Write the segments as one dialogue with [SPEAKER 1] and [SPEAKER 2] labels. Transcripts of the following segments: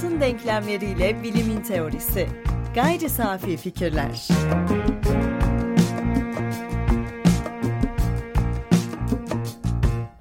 [SPEAKER 1] hayatın denklemleriyle bilimin teorisi. Gayri safi fikirler.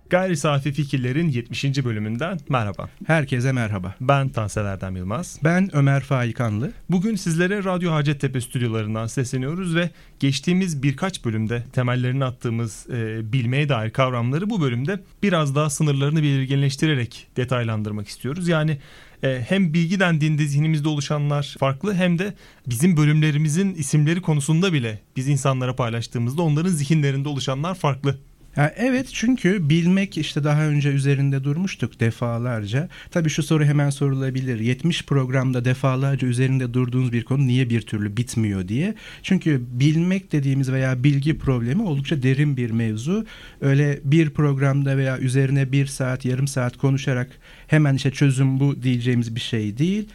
[SPEAKER 2] Gayri Safi Fikirlerin 70. bölümünden merhaba.
[SPEAKER 3] Herkese merhaba.
[SPEAKER 2] Ben Tansel Erdem Yılmaz.
[SPEAKER 3] Ben Ömer Faikanlı.
[SPEAKER 2] Bugün sizlere Radyo Hacettepe stüdyolarından sesleniyoruz ve geçtiğimiz birkaç bölümde temellerini attığımız e, bilmeye dair kavramları bu bölümde biraz daha sınırlarını belirginleştirerek detaylandırmak istiyoruz. Yani e, hem bilgi dendiğinde zihnimizde oluşanlar farklı hem de bizim bölümlerimizin isimleri konusunda bile biz insanlara paylaştığımızda onların zihinlerinde oluşanlar farklı
[SPEAKER 3] Ha, evet çünkü bilmek işte daha önce üzerinde durmuştuk defalarca. Tabii şu soru hemen sorulabilir. 70 programda defalarca üzerinde durduğunuz bir konu niye bir türlü bitmiyor diye. Çünkü bilmek dediğimiz veya bilgi problemi oldukça derin bir mevzu. Öyle bir programda veya üzerine bir saat yarım saat konuşarak hemen işte çözüm bu diyeceğimiz bir şey değil.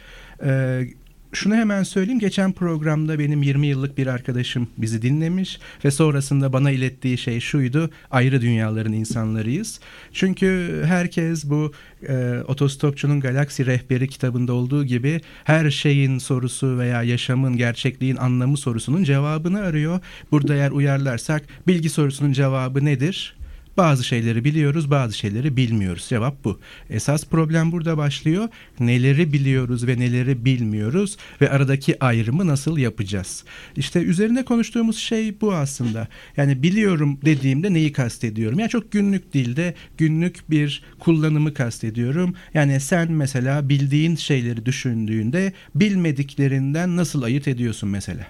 [SPEAKER 3] Ee, şunu hemen söyleyeyim. Geçen programda benim 20 yıllık bir arkadaşım bizi dinlemiş ve sonrasında bana ilettiği şey şuydu. Ayrı dünyaların insanlarıyız. Çünkü herkes bu e, Otostopçunun Galaksi Rehberi kitabında olduğu gibi her şeyin sorusu veya yaşamın, gerçekliğin anlamı sorusunun cevabını arıyor. Burada eğer uyarlarsak bilgi sorusunun cevabı nedir? Bazı şeyleri biliyoruz, bazı şeyleri bilmiyoruz. Cevap bu. Esas problem burada başlıyor. Neleri biliyoruz ve neleri bilmiyoruz ve aradaki ayrımı nasıl yapacağız? İşte üzerinde konuştuğumuz şey bu aslında. Yani biliyorum dediğimde neyi kastediyorum? Yani çok günlük dilde günlük bir kullanımı kastediyorum. Yani sen mesela bildiğin şeyleri düşündüğünde bilmediklerinden nasıl ayırt ediyorsun mesela?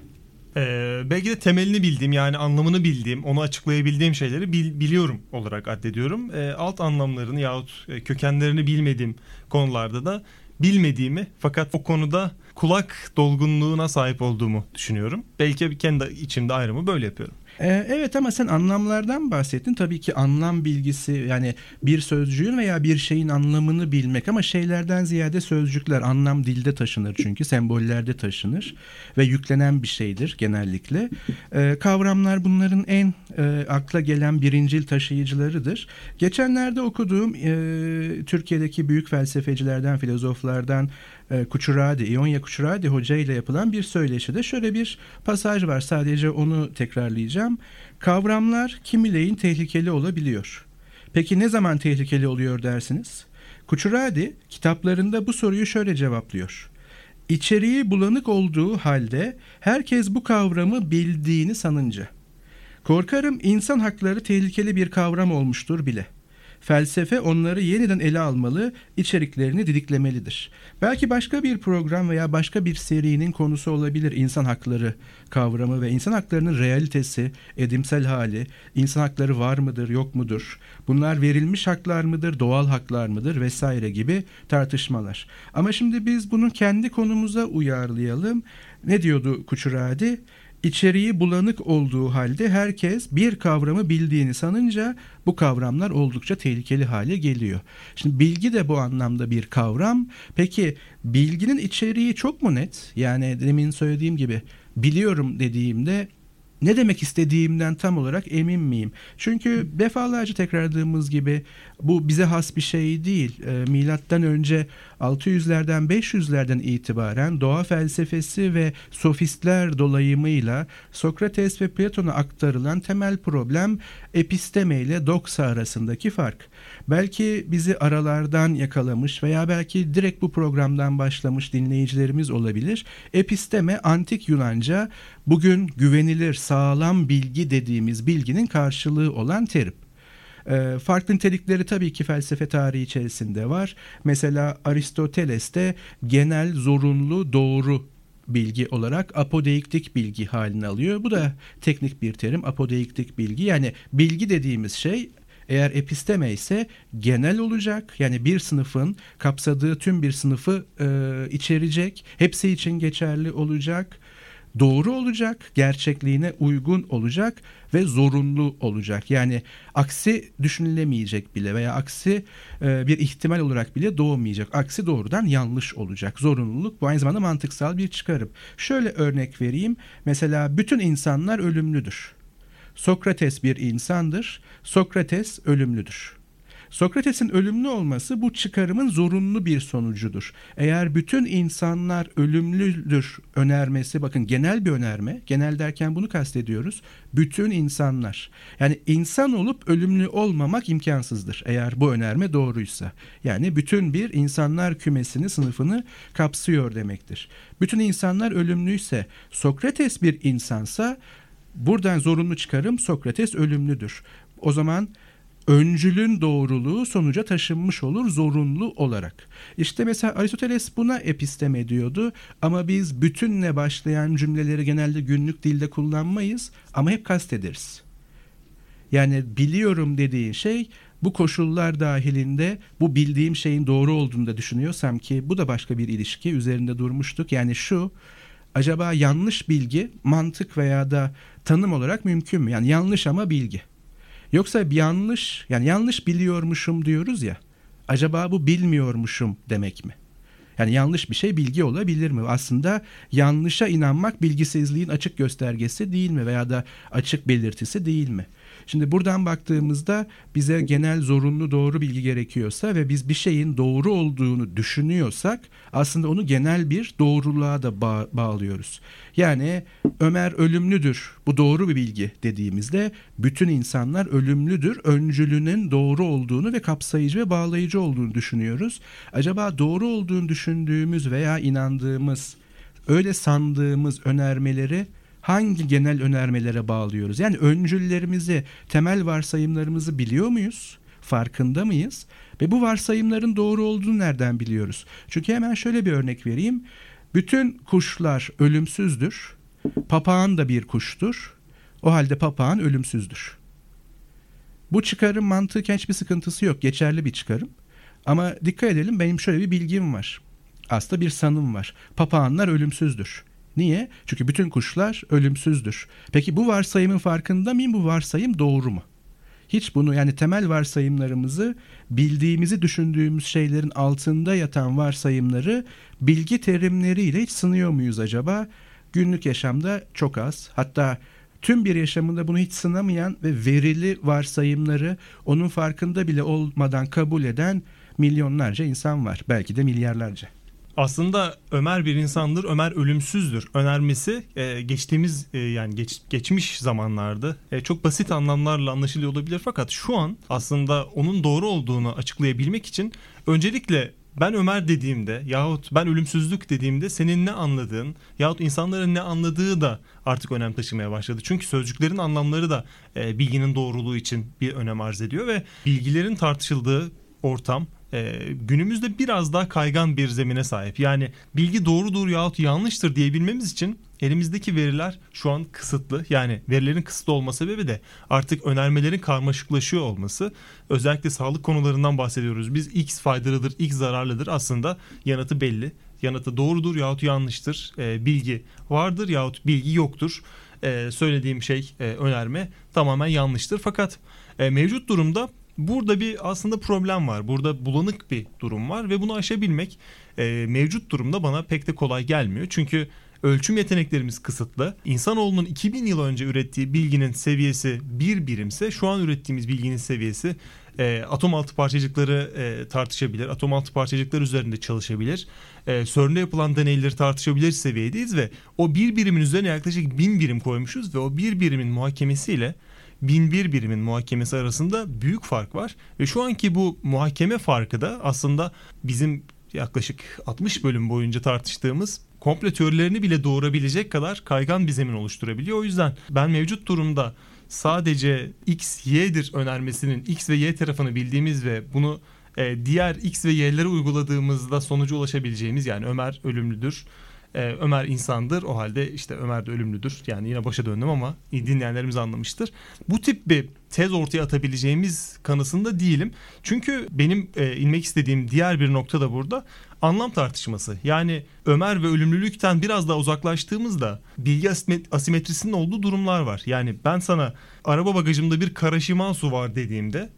[SPEAKER 2] Ee, belki de temelini bildiğim yani anlamını bildiğim, onu açıklayabildiğim şeyleri bil, biliyorum olarak addediyorum. Ee, alt anlamlarını yahut e, kökenlerini bilmediğim konularda da bilmediğimi fakat o konuda kulak dolgunluğuna sahip olduğumu düşünüyorum. Belki kendi içimde ayrımı böyle yapıyorum.
[SPEAKER 3] Ee, evet ama sen anlamlardan bahsettin. Tabii ki anlam bilgisi yani bir sözcüğün veya bir şeyin anlamını bilmek ama şeylerden ziyade sözcükler anlam dilde taşınır çünkü sembollerde taşınır ve yüklenen bir şeydir genellikle. Ee, kavramlar bunların en e, akla gelen birincil taşıyıcılarıdır. Geçenlerde okuduğum e, Türkiye'deki büyük felsefecilerden, filozoflardan e, Kuçuradi, İonya Kuçuradi Hoca ile yapılan bir söyleşide şöyle bir pasaj var. Sadece onu tekrarlayacağım. Kavramlar kimileyin tehlikeli olabiliyor. Peki ne zaman tehlikeli oluyor dersiniz? Kuçuradi kitaplarında bu soruyu şöyle cevaplıyor. İçeriği bulanık olduğu halde herkes bu kavramı bildiğini sanınca. Korkarım insan hakları tehlikeli bir kavram olmuştur bile felsefe onları yeniden ele almalı, içeriklerini didiklemelidir. Belki başka bir program veya başka bir serinin konusu olabilir insan hakları kavramı ve insan haklarının realitesi, edimsel hali, insan hakları var mıdır, yok mudur? Bunlar verilmiş haklar mıdır, doğal haklar mıdır vesaire gibi tartışmalar. Ama şimdi biz bunu kendi konumuza uyarlayalım. Ne diyordu Kuçuradi? İçeriği bulanık olduğu halde herkes bir kavramı bildiğini sanınca bu kavramlar oldukça tehlikeli hale geliyor. Şimdi bilgi de bu anlamda bir kavram. Peki bilginin içeriği çok mu net? Yani demin söylediğim gibi biliyorum dediğimde ne demek istediğimden tam olarak emin miyim? Çünkü defalarca tekrarladığımız gibi bu bize has bir şey değil. E, milattan önce 600'lerden 500'lerden itibaren doğa felsefesi ve sofistler dolayımıyla Sokrates ve Platon'a aktarılan temel problem episteme ile doksa arasındaki fark. Belki bizi aralardan yakalamış veya belki direkt bu programdan başlamış dinleyicilerimiz olabilir. Episteme antik Yunanca bugün güvenilir sağlam bilgi dediğimiz bilginin karşılığı olan terim. E, farklı nitelikleri tabii ki felsefe tarihi içerisinde var. Mesela Aristoteles'te genel, zorunlu, doğru bilgi olarak apodeiktik bilgi halini alıyor. Bu da teknik bir terim apodeiktik bilgi. Yani bilgi dediğimiz şey eğer episteme ise genel olacak. Yani bir sınıfın kapsadığı tüm bir sınıfı e, içerecek. Hepsi için geçerli olacak doğru olacak, gerçekliğine uygun olacak ve zorunlu olacak. Yani aksi düşünülemeyecek bile veya aksi e, bir ihtimal olarak bile doğmayacak. Aksi doğrudan yanlış olacak. Zorunluluk bu aynı zamanda mantıksal bir çıkarım. Şöyle örnek vereyim. Mesela bütün insanlar ölümlüdür. Sokrates bir insandır. Sokrates ölümlüdür. Sokrates'in ölümlü olması bu çıkarımın zorunlu bir sonucudur. Eğer bütün insanlar ölümlüdür önermesi bakın genel bir önerme. Genel derken bunu kastediyoruz. Bütün insanlar. Yani insan olup ölümlü olmamak imkansızdır eğer bu önerme doğruysa. Yani bütün bir insanlar kümesini sınıfını kapsıyor demektir. Bütün insanlar ölümlüyse Sokrates bir insansa buradan zorunlu çıkarım Sokrates ölümlüdür. O zaman öncülün doğruluğu sonuca taşınmış olur zorunlu olarak. İşte mesela Aristoteles buna episteme diyordu ama biz bütünle başlayan cümleleri genelde günlük dilde kullanmayız ama hep kastederiz. Yani biliyorum dediğin şey bu koşullar dahilinde bu bildiğim şeyin doğru olduğunu da düşünüyorsam ki bu da başka bir ilişki üzerinde durmuştuk. Yani şu acaba yanlış bilgi mantık veya da tanım olarak mümkün mü? Yani yanlış ama bilgi. Yoksa bir yanlış yani yanlış biliyormuşum diyoruz ya. Acaba bu bilmiyormuşum demek mi? Yani yanlış bir şey bilgi olabilir mi? Aslında yanlışa inanmak bilgisizliğin açık göstergesi değil mi veya da açık belirtisi değil mi? Şimdi buradan baktığımızda bize genel zorunlu doğru bilgi gerekiyorsa ve biz bir şeyin doğru olduğunu düşünüyorsak aslında onu genel bir doğruluğa da bağ bağlıyoruz. Yani Ömer ölümlüdür bu doğru bir bilgi dediğimizde bütün insanlar ölümlüdür öncülünün doğru olduğunu ve kapsayıcı ve bağlayıcı olduğunu düşünüyoruz. Acaba doğru olduğunu düşündüğümüz veya inandığımız öyle sandığımız önermeleri hangi genel önermelere bağlıyoruz? Yani öncüllerimizi, temel varsayımlarımızı biliyor muyuz? Farkında mıyız? Ve bu varsayımların doğru olduğunu nereden biliyoruz? Çünkü hemen şöyle bir örnek vereyim. Bütün kuşlar ölümsüzdür. Papağan da bir kuştur. O halde papağan ölümsüzdür. Bu çıkarım mantıken hiçbir sıkıntısı yok. Geçerli bir çıkarım. Ama dikkat edelim benim şöyle bir bilgim var. Aslında bir sanım var. Papağanlar ölümsüzdür. Niye? Çünkü bütün kuşlar ölümsüzdür. Peki bu varsayımın farkında mıyım? Bu varsayım doğru mu? Hiç bunu yani temel varsayımlarımızı bildiğimizi düşündüğümüz şeylerin altında yatan varsayımları bilgi terimleriyle hiç sınıyor muyuz acaba? Günlük yaşamda çok az. Hatta tüm bir yaşamında bunu hiç sınamayan ve verili varsayımları onun farkında bile olmadan kabul eden milyonlarca insan var. Belki de milyarlarca.
[SPEAKER 2] Aslında Ömer bir insandır, Ömer ölümsüzdür önermesi e, geçtiğimiz e, yani geç, geçmiş zamanlarda e, çok basit anlamlarla anlaşılıyor olabilir fakat şu an aslında onun doğru olduğunu açıklayabilmek için öncelikle ben Ömer dediğimde yahut ben ölümsüzlük dediğimde senin ne anladığın yahut insanların ne anladığı da artık önem taşımaya başladı. Çünkü sözcüklerin anlamları da e, bilginin doğruluğu için bir önem arz ediyor ve bilgilerin tartışıldığı ortam e, günümüzde biraz daha kaygan bir zemine sahip. Yani bilgi doğrudur yahut yanlıştır diyebilmemiz için elimizdeki veriler şu an kısıtlı. Yani verilerin kısıtlı olma sebebi de artık önermelerin karmaşıklaşıyor olması. Özellikle sağlık konularından bahsediyoruz. Biz X faydalıdır, X zararlıdır. Aslında yanıtı belli. Yanıtı doğrudur yahut yanlıştır. E, bilgi vardır yahut bilgi yoktur. E, söylediğim şey e, önerme tamamen yanlıştır. Fakat e, mevcut durumda Burada bir aslında problem var. Burada bulanık bir durum var ve bunu aşabilmek e, mevcut durumda bana pek de kolay gelmiyor. Çünkü ölçüm yeteneklerimiz kısıtlı. İnsanoğlunun 2000 yıl önce ürettiği bilginin seviyesi bir birimse şu an ürettiğimiz bilginin seviyesi e, atom altı parçacıkları e, tartışabilir. Atom altı parçacıklar üzerinde çalışabilir. E, CERN'de yapılan deneyleri tartışabilir seviyedeyiz ve o bir birimin üzerine yaklaşık bin birim koymuşuz ve o bir birimin muhakemesiyle 1001 birimin muhakemesi arasında büyük fark var. Ve şu anki bu muhakeme farkı da aslında bizim yaklaşık 60 bölüm boyunca tartıştığımız komple teorilerini bile doğurabilecek kadar kaygan bir zemin oluşturabiliyor. O yüzden ben mevcut durumda sadece X, Y'dir önermesinin X ve Y tarafını bildiğimiz ve bunu e, diğer X ve Y'lere uyguladığımızda sonuca ulaşabileceğimiz yani Ömer ölümlüdür ee, Ömer insandır. O halde işte Ömer de ölümlüdür. Yani yine başa döndüm ama dinleyenlerimiz anlamıştır. Bu tip bir tez ortaya atabileceğimiz kanısında değilim. Çünkü benim e, inmek istediğim diğer bir nokta da burada anlam tartışması. Yani Ömer ve ölümlülükten biraz daha uzaklaştığımızda bilgi asimetrisinin olduğu durumlar var. Yani ben sana araba bagajımda bir karaşiman su var dediğimde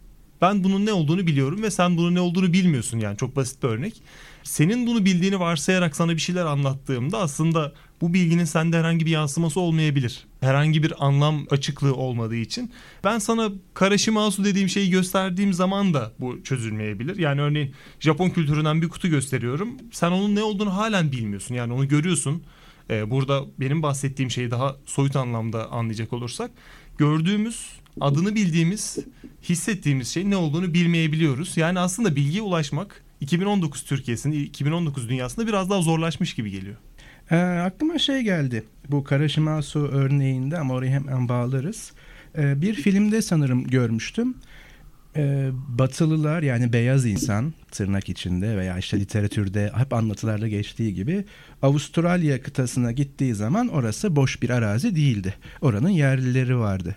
[SPEAKER 2] ben bunun ne olduğunu biliyorum ve sen bunun ne olduğunu bilmiyorsun yani çok basit bir örnek. Senin bunu bildiğini varsayarak sana bir şeyler anlattığımda aslında bu bilginin sende herhangi bir yansıması olmayabilir. Herhangi bir anlam açıklığı olmadığı için. Ben sana Karashimasu dediğim şeyi gösterdiğim zaman da bu çözülmeyebilir. Yani örneğin Japon kültüründen bir kutu gösteriyorum. Sen onun ne olduğunu halen bilmiyorsun. Yani onu görüyorsun. Ee, burada benim bahsettiğim şeyi daha soyut anlamda anlayacak olursak gördüğümüz, adını bildiğimiz, hissettiğimiz şey ne olduğunu bilmeyebiliyoruz. Yani aslında bilgiye ulaşmak 2019 Türkiye'sinde, 2019 dünyasında biraz daha zorlaşmış gibi geliyor.
[SPEAKER 3] E, aklıma şey geldi. Bu Karashimasu örneğinde ama orayı hemen bağlarız. E, bir filmde sanırım görmüştüm. E, batılılar yani beyaz insan tırnak içinde veya işte literatürde hep anlatılarda geçtiği gibi Avustralya kıtasına gittiği zaman orası boş bir arazi değildi. Oranın yerlileri vardı.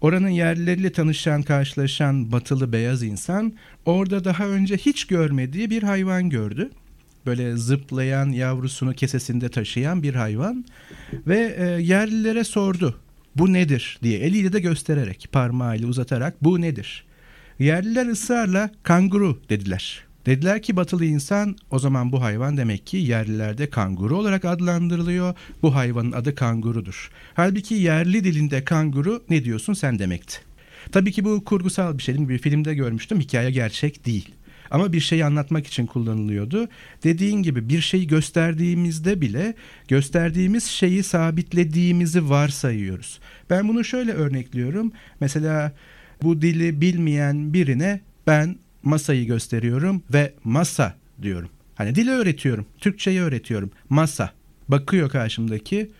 [SPEAKER 3] Oranın yerlileriyle tanışan, karşılaşan batılı beyaz insan orada daha önce hiç görmediği bir hayvan gördü böyle zıplayan yavrusunu kesesinde taşıyan bir hayvan ve e, yerlilere sordu bu nedir diye eliyle de göstererek parmağıyla uzatarak bu nedir? Yerliler ısrarla kanguru dediler. Dediler ki batılı insan o zaman bu hayvan demek ki yerlilerde kanguru olarak adlandırılıyor. Bu hayvanın adı kangurudur. Halbuki yerli dilinde kanguru ne diyorsun sen demekti. Tabii ki bu kurgusal bir şey. Bir filmde görmüştüm. Hikaye gerçek değil. Ama bir şeyi anlatmak için kullanılıyordu. Dediğin gibi bir şeyi gösterdiğimizde bile gösterdiğimiz şeyi sabitlediğimizi varsayıyoruz. Ben bunu şöyle örnekliyorum. Mesela bu dili bilmeyen birine ben masayı gösteriyorum ve masa diyorum. Hani dili öğretiyorum, Türkçeyi öğretiyorum. Masa. Bakıyor karşımdaki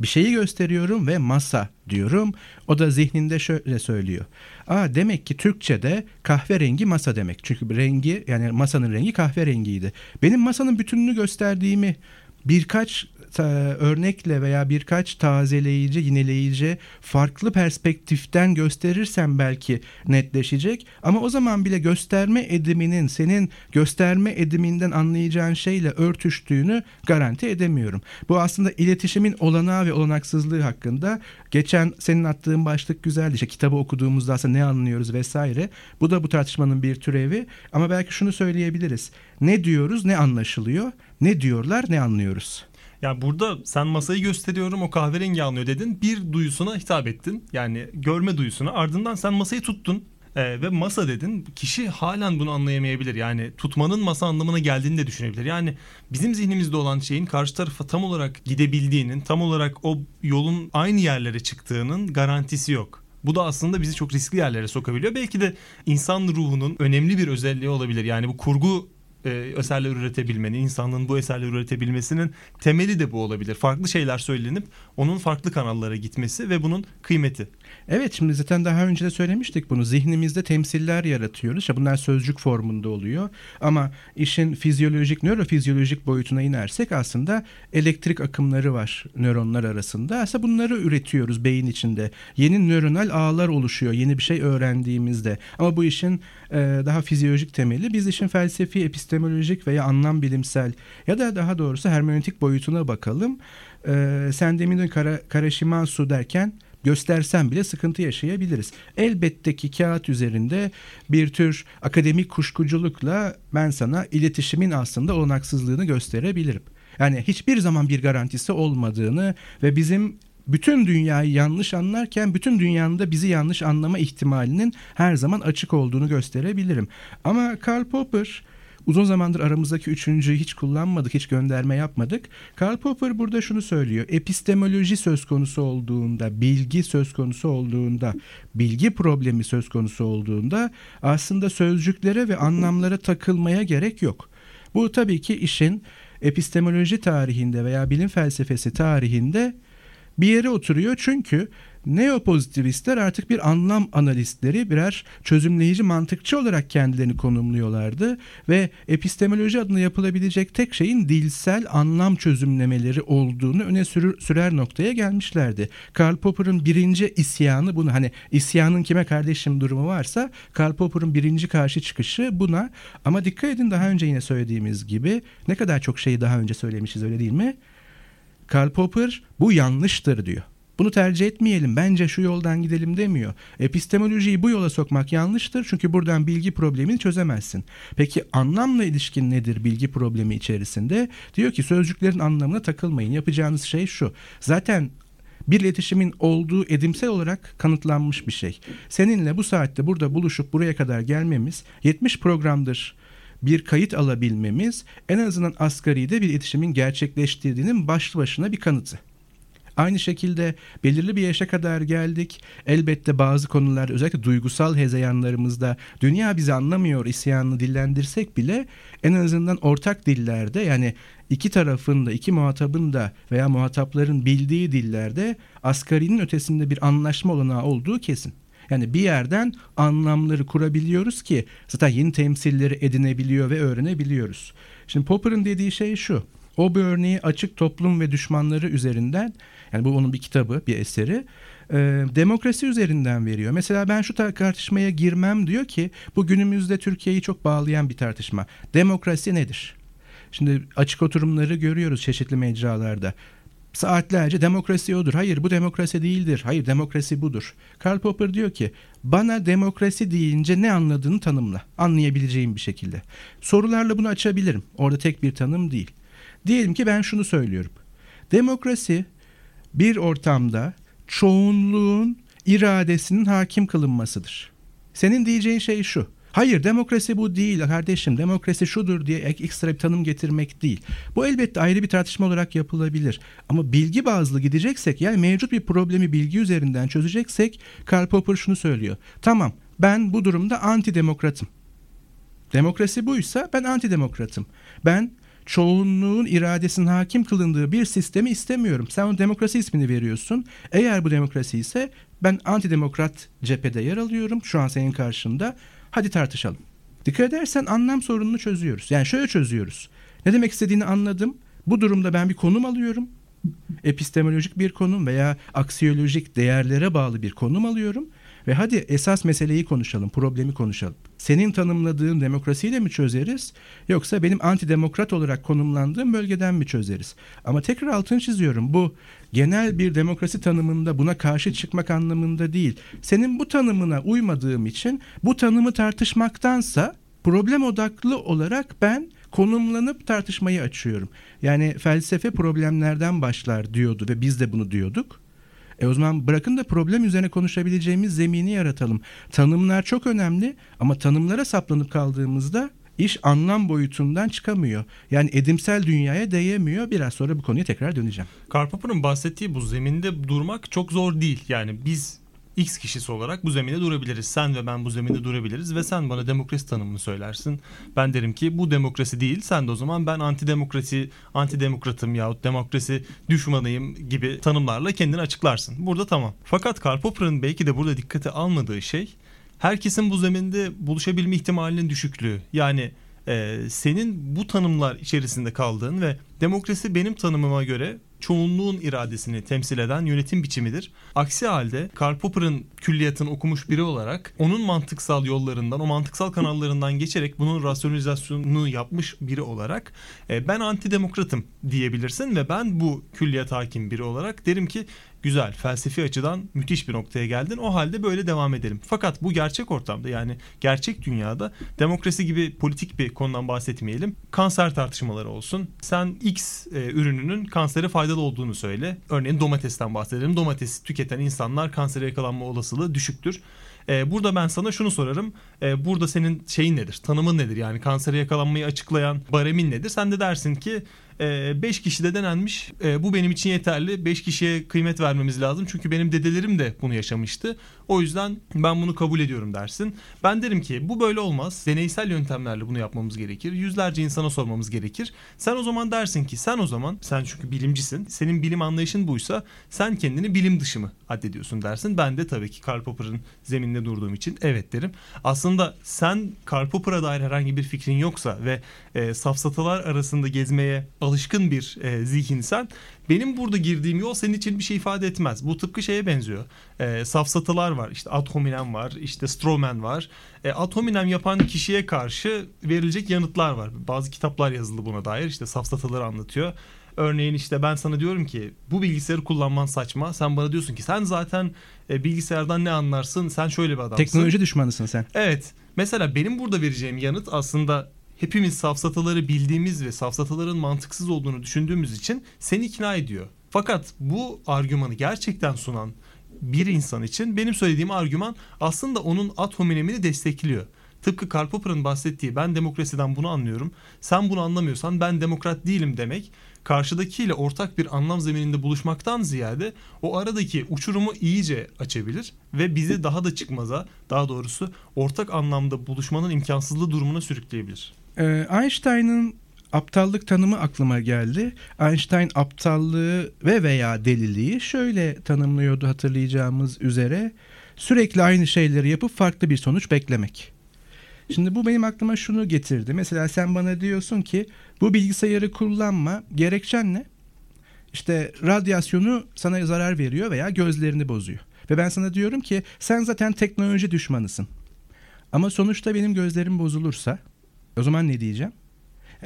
[SPEAKER 3] bir şeyi gösteriyorum ve masa diyorum. O da zihninde şöyle söylüyor. Aa demek ki Türkçe'de kahverengi masa demek. Çünkü rengi yani masanın rengi kahverengiydi. Benim masanın bütününü gösterdiğimi birkaç örnekle veya birkaç tazeleyici, yineleyici, farklı perspektiften gösterirsem belki netleşecek. Ama o zaman bile gösterme ediminin senin gösterme ediminden anlayacağın şeyle örtüştüğünü garanti edemiyorum. Bu aslında iletişimin olanağı ve olanaksızlığı hakkında geçen senin attığın başlık güzeldi. İşte kitabı okuduğumuzda aslında ne anlıyoruz vesaire. Bu da bu tartışmanın bir türevi. Ama belki şunu söyleyebiliriz. Ne diyoruz, ne anlaşılıyor? Ne diyorlar, ne anlıyoruz?
[SPEAKER 2] Ya burada sen masayı gösteriyorum o kahverengi anlıyor dedin. Bir duyusuna hitap ettin. Yani görme duyusuna. Ardından sen masayı tuttun. Ee, ve masa dedin kişi halen bunu anlayamayabilir. Yani tutmanın masa anlamına geldiğini de düşünebilir. Yani bizim zihnimizde olan şeyin karşı tarafa tam olarak gidebildiğinin, tam olarak o yolun aynı yerlere çıktığının garantisi yok. Bu da aslında bizi çok riskli yerlere sokabiliyor. Belki de insan ruhunun önemli bir özelliği olabilir. Yani bu kurgu e, eserler üretebilmenin, insanlığın bu eserleri üretebilmesinin temeli de bu olabilir. Farklı şeyler söylenip onun farklı kanallara gitmesi ve bunun kıymeti.
[SPEAKER 3] Evet şimdi zaten daha önce de söylemiştik bunu. Zihnimizde temsiller yaratıyoruz. İşte bunlar sözcük formunda oluyor. Ama işin fizyolojik, nörofizyolojik boyutuna inersek aslında elektrik akımları var nöronlar arasında. Aslında bunları üretiyoruz beyin içinde. Yeni nöronal ağlar oluşuyor yeni bir şey öğrendiğimizde. Ama bu işin e, daha fizyolojik temeli. Biz işin felsefi, epistemolojik veya anlam bilimsel ya da daha doğrusu hermeneutik boyutuna bakalım. E, sen demin Kara, Karashimasu derken göstersem bile sıkıntı yaşayabiliriz. Elbette ki kağıt üzerinde bir tür akademik kuşkuculukla ben sana iletişimin aslında olanaksızlığını gösterebilirim. Yani hiçbir zaman bir garantisi olmadığını ve bizim bütün dünyayı yanlış anlarken bütün dünyanın da bizi yanlış anlama ihtimalinin her zaman açık olduğunu gösterebilirim. Ama Karl Popper Uzun zamandır aramızdaki üçüncüyü hiç kullanmadık, hiç gönderme yapmadık. Karl Popper burada şunu söylüyor. Epistemoloji söz konusu olduğunda, bilgi söz konusu olduğunda, bilgi problemi söz konusu olduğunda aslında sözcüklere ve anlamlara takılmaya gerek yok. Bu tabii ki işin epistemoloji tarihinde veya bilim felsefesi tarihinde bir yere oturuyor çünkü Neopozitivistler artık bir anlam analistleri, birer çözümleyici mantıkçı olarak kendilerini konumluyorlardı ve epistemoloji adına yapılabilecek tek şeyin dilsel anlam çözümlemeleri olduğunu öne sürür, sürer noktaya gelmişlerdi. Karl Popper'ın birinci isyanı bunu hani isyanın kime kardeşim durumu varsa Karl Popper'ın birinci karşı çıkışı buna ama dikkat edin daha önce yine söylediğimiz gibi ne kadar çok şeyi daha önce söylemişiz öyle değil mi? Karl Popper bu yanlıştır diyor. Bunu tercih etmeyelim. Bence şu yoldan gidelim demiyor. Epistemolojiyi bu yola sokmak yanlıştır. Çünkü buradan bilgi problemini çözemezsin. Peki anlamla ilişkin nedir bilgi problemi içerisinde? Diyor ki sözcüklerin anlamına takılmayın. Yapacağınız şey şu. Zaten bir iletişimin olduğu edimsel olarak kanıtlanmış bir şey. Seninle bu saatte burada buluşup buraya kadar gelmemiz 70 programdır bir kayıt alabilmemiz en azından asgaride bir iletişimin gerçekleştirdiğinin başlı başına bir kanıtı. Aynı şekilde belirli bir yaşa kadar geldik. Elbette bazı konular özellikle duygusal hezeyanlarımızda dünya bizi anlamıyor isyanını dillendirsek bile en azından ortak dillerde yani iki tarafın da iki muhatabın da veya muhatapların bildiği dillerde asgarinin ötesinde bir anlaşma olanağı olduğu kesin. Yani bir yerden anlamları kurabiliyoruz ki zaten yeni temsilleri edinebiliyor ve öğrenebiliyoruz. Şimdi Popper'ın dediği şey şu. O bir örneği açık toplum ve düşmanları üzerinden yani bu onun bir kitabı, bir eseri. E, demokrasi üzerinden veriyor. Mesela ben şu tartışmaya girmem diyor ki bu günümüzde Türkiye'yi çok bağlayan bir tartışma. Demokrasi nedir? Şimdi açık oturumları görüyoruz çeşitli mecralarda. Saatlerce demokrasi odur. Hayır bu demokrasi değildir. Hayır demokrasi budur. Karl Popper diyor ki bana demokrasi deyince ne anladığını tanımla. Anlayabileceğim bir şekilde. Sorularla bunu açabilirim. Orada tek bir tanım değil. Diyelim ki ben şunu söylüyorum. Demokrasi bir ortamda çoğunluğun iradesinin hakim kılınmasıdır. Senin diyeceğin şey şu. Hayır demokrasi bu değil kardeşim demokrasi şudur diye ekstra bir tanım getirmek değil. Bu elbette ayrı bir tartışma olarak yapılabilir. Ama bilgi bazlı gideceksek yani mevcut bir problemi bilgi üzerinden çözeceksek Karl Popper şunu söylüyor. Tamam ben bu durumda antidemokratım. Demokrasi buysa ben antidemokratım. Ben çoğunluğun iradesinin hakim kılındığı bir sistemi istemiyorum. Sen o demokrasi ismini veriyorsun. Eğer bu demokrasi ise ben antidemokrat cephede yer alıyorum. Şu an senin karşında. Hadi tartışalım. Dikkat edersen anlam sorununu çözüyoruz. Yani şöyle çözüyoruz. Ne demek istediğini anladım. Bu durumda ben bir konum alıyorum. Epistemolojik bir konum veya aksiyolojik değerlere bağlı bir konum alıyorum ve hadi esas meseleyi konuşalım, problemi konuşalım. Senin tanımladığın demokrasiyle mi çözeriz yoksa benim antidemokrat olarak konumlandığım bölgeden mi çözeriz? Ama tekrar altını çiziyorum. Bu genel bir demokrasi tanımında buna karşı çıkmak anlamında değil. Senin bu tanımına uymadığım için bu tanımı tartışmaktansa problem odaklı olarak ben konumlanıp tartışmayı açıyorum. Yani felsefe problemlerden başlar diyordu ve biz de bunu diyorduk. E o zaman bırakın da problem üzerine konuşabileceğimiz zemini yaratalım. Tanımlar çok önemli ama tanımlara saplanıp kaldığımızda iş anlam boyutundan çıkamıyor. Yani edimsel dünyaya değemiyor. Biraz sonra bu konuya tekrar döneceğim.
[SPEAKER 2] Karpapı'nın bahsettiği bu zeminde durmak çok zor değil. Yani biz X kişisi olarak bu zeminde durabiliriz. Sen ve ben bu zeminde durabiliriz ve sen bana demokrasi tanımını söylersin. Ben derim ki bu demokrasi değil. Sen de o zaman ben antidemokrasi, antidemokratım yahut demokrasi düşmanıyım gibi tanımlarla kendini açıklarsın. Burada tamam. Fakat Karl Popper'ın belki de burada dikkate almadığı şey herkesin bu zeminde buluşabilme ihtimalinin düşüklüğü. Yani e, senin bu tanımlar içerisinde kaldığın ve demokrasi benim tanımıma göre çoğunluğun iradesini temsil eden yönetim biçimidir. Aksi halde Karl Popper'ın külliyatını okumuş biri olarak onun mantıksal yollarından, o mantıksal kanallarından geçerek bunun rasyonalizasyonunu yapmış biri olarak e, ben antidemokratım diyebilirsin ve ben bu külliyat hakim biri olarak derim ki güzel felsefi açıdan müthiş bir noktaya geldin. O halde böyle devam edelim. Fakat bu gerçek ortamda yani gerçek dünyada demokrasi gibi politik bir konudan bahsetmeyelim. Kanser tartışmaları olsun. Sen X e, ürününün kansere faydalı olduğunu söyle. Örneğin domatesten bahsedelim. Domatesi tüketen insanlar kansere yakalanma olasılığı düşüktür. E, burada ben sana şunu sorarım. E, burada senin şeyin nedir? Tanımın nedir? Yani kansere yakalanmayı açıklayan baremin nedir? Sen de dersin ki 5 e, kişide denenmiş. E, bu benim için yeterli. 5 kişiye kıymet vermemiz lazım. Çünkü benim dedelerim de bunu yaşamıştı. O yüzden ben bunu kabul ediyorum dersin. Ben derim ki bu böyle olmaz. Deneysel yöntemlerle bunu yapmamız gerekir. Yüzlerce insana sormamız gerekir. Sen o zaman dersin ki sen o zaman sen çünkü bilimcisin. Senin bilim anlayışın buysa sen kendini bilim dışı mı addediyorsun dersin. Ben de tabii ki Karl Popper'ın zemininde durduğum için evet derim. Aslında sen Karl Popper'a dair herhangi bir fikrin yoksa ve e, safsatalar arasında gezmeye alışkın bir e, zihinsen benim burada girdiğim yol senin için bir şey ifade etmez. Bu tıpkı şeye benziyor. E, safsatalar var. İşte ad hominem var. işte stromen var. E, ad hominem yapan kişiye karşı verilecek yanıtlar var. Bazı kitaplar yazıldı buna dair. İşte safsataları anlatıyor. Örneğin işte ben sana diyorum ki bu bilgisayarı kullanman saçma. Sen bana diyorsun ki sen zaten e, bilgisayardan ne anlarsın? Sen şöyle bir adamsın.
[SPEAKER 3] Teknoloji düşmanısın sen.
[SPEAKER 2] Evet. Mesela benim burada vereceğim yanıt aslında hepimiz safsataları bildiğimiz ve safsataların mantıksız olduğunu düşündüğümüz için seni ikna ediyor. Fakat bu argümanı gerçekten sunan bir insan için benim söylediğim argüman aslında onun ad hominemini destekliyor. Tıpkı Karl Popper'ın bahsettiği ben demokrasiden bunu anlıyorum. Sen bunu anlamıyorsan ben demokrat değilim demek karşıdakiyle ortak bir anlam zemininde buluşmaktan ziyade o aradaki uçurumu iyice açabilir ve bizi daha da çıkmaza daha doğrusu ortak anlamda buluşmanın imkansızlığı durumuna sürükleyebilir.
[SPEAKER 3] Ee, Einstein'ın aptallık tanımı aklıma geldi. Einstein aptallığı ve veya deliliği şöyle tanımlıyordu hatırlayacağımız üzere. Sürekli aynı şeyleri yapıp farklı bir sonuç beklemek. Şimdi bu benim aklıma şunu getirdi. Mesela sen bana diyorsun ki bu bilgisayarı kullanma. Gerekçen ne? İşte radyasyonu sana zarar veriyor veya gözlerini bozuyor. Ve ben sana diyorum ki sen zaten teknoloji düşmanısın. Ama sonuçta benim gözlerim bozulursa o zaman ne diyeceğim?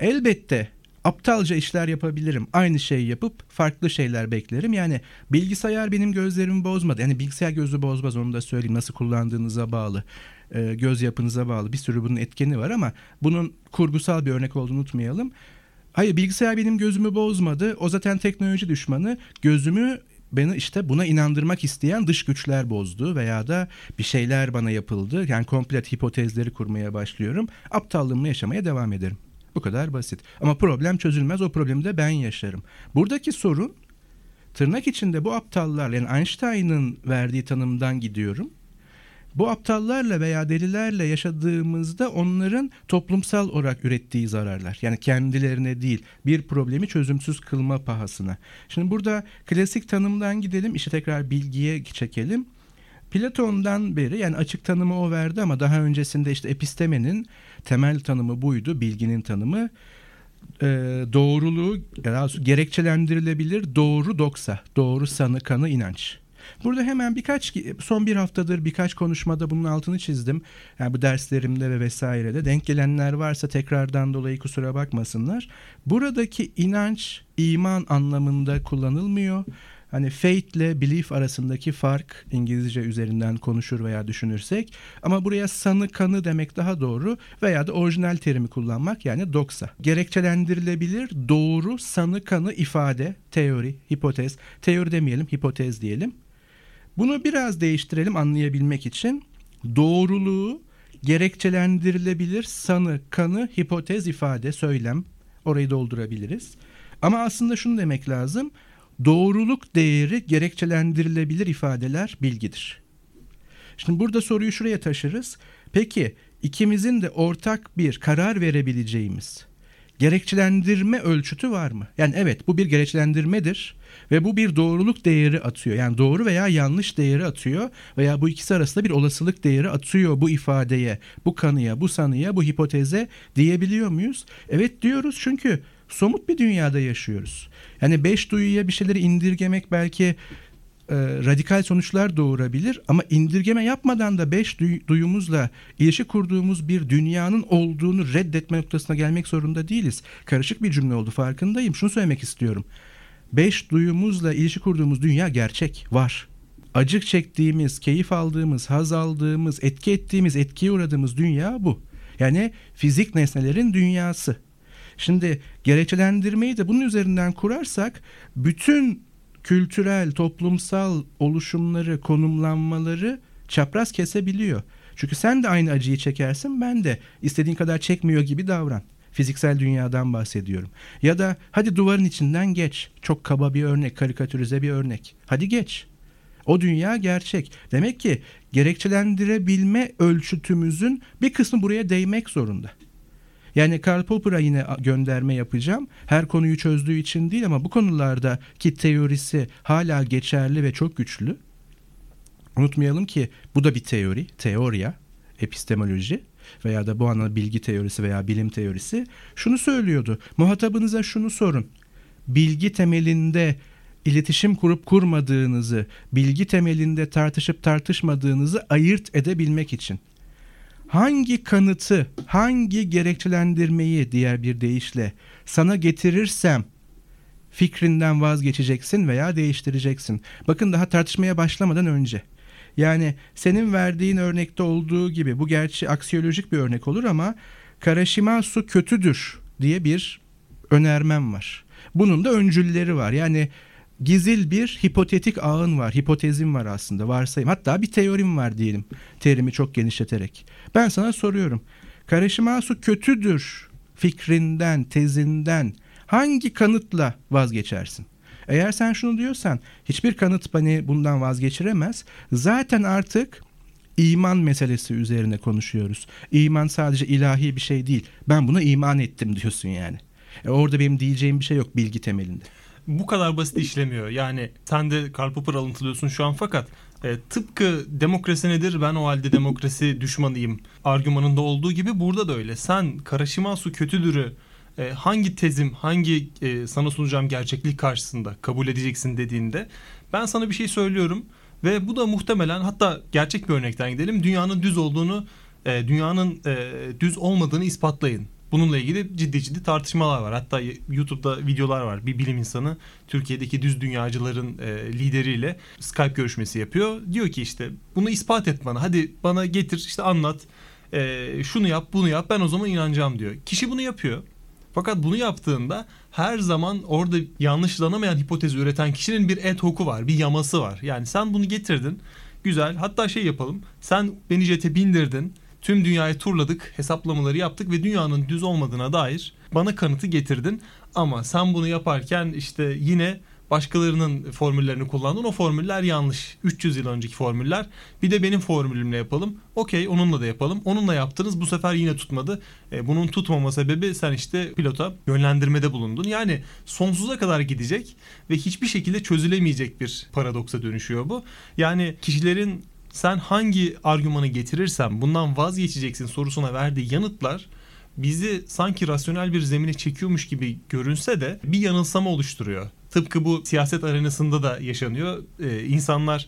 [SPEAKER 3] Elbette aptalca işler yapabilirim. Aynı şeyi yapıp farklı şeyler beklerim. Yani bilgisayar benim gözlerimi bozmadı. Yani bilgisayar gözü bozmaz onu da söyleyeyim. Nasıl kullandığınıza bağlı. E, göz yapınıza bağlı. Bir sürü bunun etkeni var ama bunun kurgusal bir örnek olduğunu unutmayalım. Hayır bilgisayar benim gözümü bozmadı. O zaten teknoloji düşmanı. Gözümü beni işte buna inandırmak isteyen dış güçler bozdu veya da bir şeyler bana yapıldı. Yani komplet hipotezleri kurmaya başlıyorum. Aptallığımı yaşamaya devam ederim. Bu kadar basit. Ama problem çözülmez. O problemi de ben yaşarım. Buradaki sorun tırnak içinde bu aptallar yani Einstein'ın verdiği tanımdan gidiyorum. Bu aptallarla veya delilerle yaşadığımızda onların toplumsal olarak ürettiği zararlar. Yani kendilerine değil bir problemi çözümsüz kılma pahasına. Şimdi burada klasik tanımdan gidelim işi tekrar bilgiye çekelim. Platon'dan beri yani açık tanımı o verdi ama daha öncesinde işte epistemenin temel tanımı buydu, bilginin tanımı. Ee, doğruluğu gerekçelendirilebilir doğru doksa, doğru sanı kanı inanç. Burada hemen birkaç son bir haftadır birkaç konuşmada bunun altını çizdim. Yani bu derslerimde ve vesairede denk gelenler varsa tekrardan dolayı kusura bakmasınlar. Buradaki inanç iman anlamında kullanılmıyor. Hani faith ile belief arasındaki fark İngilizce üzerinden konuşur veya düşünürsek ama buraya sanı kanı demek daha doğru veya da orijinal terimi kullanmak yani doksa. Gerekçelendirilebilir doğru sanı kanı ifade, teori, hipotez, teori demeyelim hipotez diyelim. Bunu biraz değiştirelim anlayabilmek için. Doğruluğu gerekçelendirilebilir sanı, kanı, hipotez, ifade, söylem orayı doldurabiliriz. Ama aslında şunu demek lazım. Doğruluk değeri gerekçelendirilebilir ifadeler bilgidir. Şimdi burada soruyu şuraya taşırız. Peki ikimizin de ortak bir karar verebileceğimiz gerekçelendirme ölçütü var mı? Yani evet bu bir gerekçelendirmedir ve bu bir doğruluk değeri atıyor. Yani doğru veya yanlış değeri atıyor veya bu ikisi arasında bir olasılık değeri atıyor bu ifadeye, bu kanıya, bu sanıya, bu hipoteze diyebiliyor muyuz? Evet diyoruz çünkü somut bir dünyada yaşıyoruz. Yani beş duyuya bir şeyleri indirgemek belki e, radikal sonuçlar doğurabilir ama indirgeme yapmadan da beş duy, duyumuzla ilişki kurduğumuz bir dünyanın olduğunu reddetme noktasına gelmek zorunda değiliz. Karışık bir cümle oldu farkındayım. Şunu söylemek istiyorum. Beş duyumuzla ilişki kurduğumuz dünya gerçek, var. Acık çektiğimiz, keyif aldığımız, haz aldığımız, etki ettiğimiz, etkiye uğradığımız dünya bu. Yani fizik nesnelerin dünyası. Şimdi gerekçelendirmeyi de bunun üzerinden kurarsak bütün kültürel, toplumsal oluşumları, konumlanmaları çapraz kesebiliyor. Çünkü sen de aynı acıyı çekersin, ben de istediğin kadar çekmiyor gibi davran. Fiziksel dünyadan bahsediyorum. Ya da hadi duvarın içinden geç. Çok kaba bir örnek, karikatürize bir örnek. Hadi geç. O dünya gerçek. Demek ki gerekçelendirebilme ölçütümüzün bir kısmı buraya değmek zorunda. Yani Karl Popper'a yine gönderme yapacağım. Her konuyu çözdüğü için değil ama bu konularda ki teorisi hala geçerli ve çok güçlü. Unutmayalım ki bu da bir teori, teoriya, epistemoloji veya da bu anlamda bilgi teorisi veya bilim teorisi şunu söylüyordu. Muhatabınıza şunu sorun. Bilgi temelinde iletişim kurup kurmadığınızı, bilgi temelinde tartışıp tartışmadığınızı ayırt edebilmek için hangi kanıtı, hangi gerekçelendirmeyi diğer bir deyişle sana getirirsem fikrinden vazgeçeceksin veya değiştireceksin. Bakın daha tartışmaya başlamadan önce. Yani senin verdiğin örnekte olduğu gibi bu gerçi aksiyolojik bir örnek olur ama Karashimasu kötüdür diye bir önermem var. Bunun da öncülleri var. Yani gizil bir hipotetik ağın var, hipotezim var aslında, varsayım. Hatta bir teorim var diyelim, terimi çok genişleterek. Ben sana soruyorum. Karashimasu kötüdür fikrinden, tezinden hangi kanıtla vazgeçersin? Eğer sen şunu diyorsan hiçbir kanıt beni bundan vazgeçiremez. Zaten artık iman meselesi üzerine konuşuyoruz. İman sadece ilahi bir şey değil. Ben buna iman ettim diyorsun yani. E orada benim diyeceğim bir şey yok bilgi temelinde.
[SPEAKER 2] Bu kadar basit işlemiyor. Yani sen de Karl Popper alıntılıyorsun şu an fakat e, tıpkı demokrasi nedir ben o halde demokrasi düşmanıyım argümanında olduğu gibi burada da öyle. Sen Karashimasu kötüdürü e, hangi tezim, hangi e, sana sunacağım gerçeklik karşısında kabul edeceksin dediğinde ben sana bir şey söylüyorum ve bu da muhtemelen hatta gerçek bir örnekten gidelim. Dünyanın düz olduğunu, e, dünyanın e, düz olmadığını ispatlayın. Bununla ilgili ciddi ciddi tartışmalar var. Hatta YouTube'da videolar var. Bir bilim insanı Türkiye'deki düz dünyacıların e, lideriyle Skype görüşmesi yapıyor. Diyor ki işte bunu ispat et bana. Hadi bana getir işte anlat. E, şunu yap bunu yap ben o zaman inanacağım diyor. Kişi bunu yapıyor. Fakat bunu yaptığında her zaman orada yanlışlanamayan hipotezi üreten kişinin bir et hoku var, bir yaması var. Yani sen bunu getirdin, güzel. Hatta şey yapalım, sen beni jete bindirdin, tüm dünyayı turladık, hesaplamaları yaptık ve dünyanın düz olmadığına dair bana kanıtı getirdin. Ama sen bunu yaparken işte yine başkalarının formüllerini kullandın. O formüller yanlış. 300 yıl önceki formüller. Bir de benim formülümle yapalım. Okey onunla da yapalım. Onunla yaptınız bu sefer yine tutmadı. E, bunun tutmama sebebi sen işte pilota yönlendirmede bulundun. Yani sonsuza kadar gidecek ve hiçbir şekilde çözülemeyecek bir paradoksa dönüşüyor bu. Yani kişilerin sen hangi argümanı getirirsen bundan vazgeçeceksin sorusuna verdiği yanıtlar bizi sanki rasyonel bir zemine çekiyormuş gibi görünse de bir yanılsama oluşturuyor. Tıpkı bu siyaset arenasında da yaşanıyor. Ee, insanlar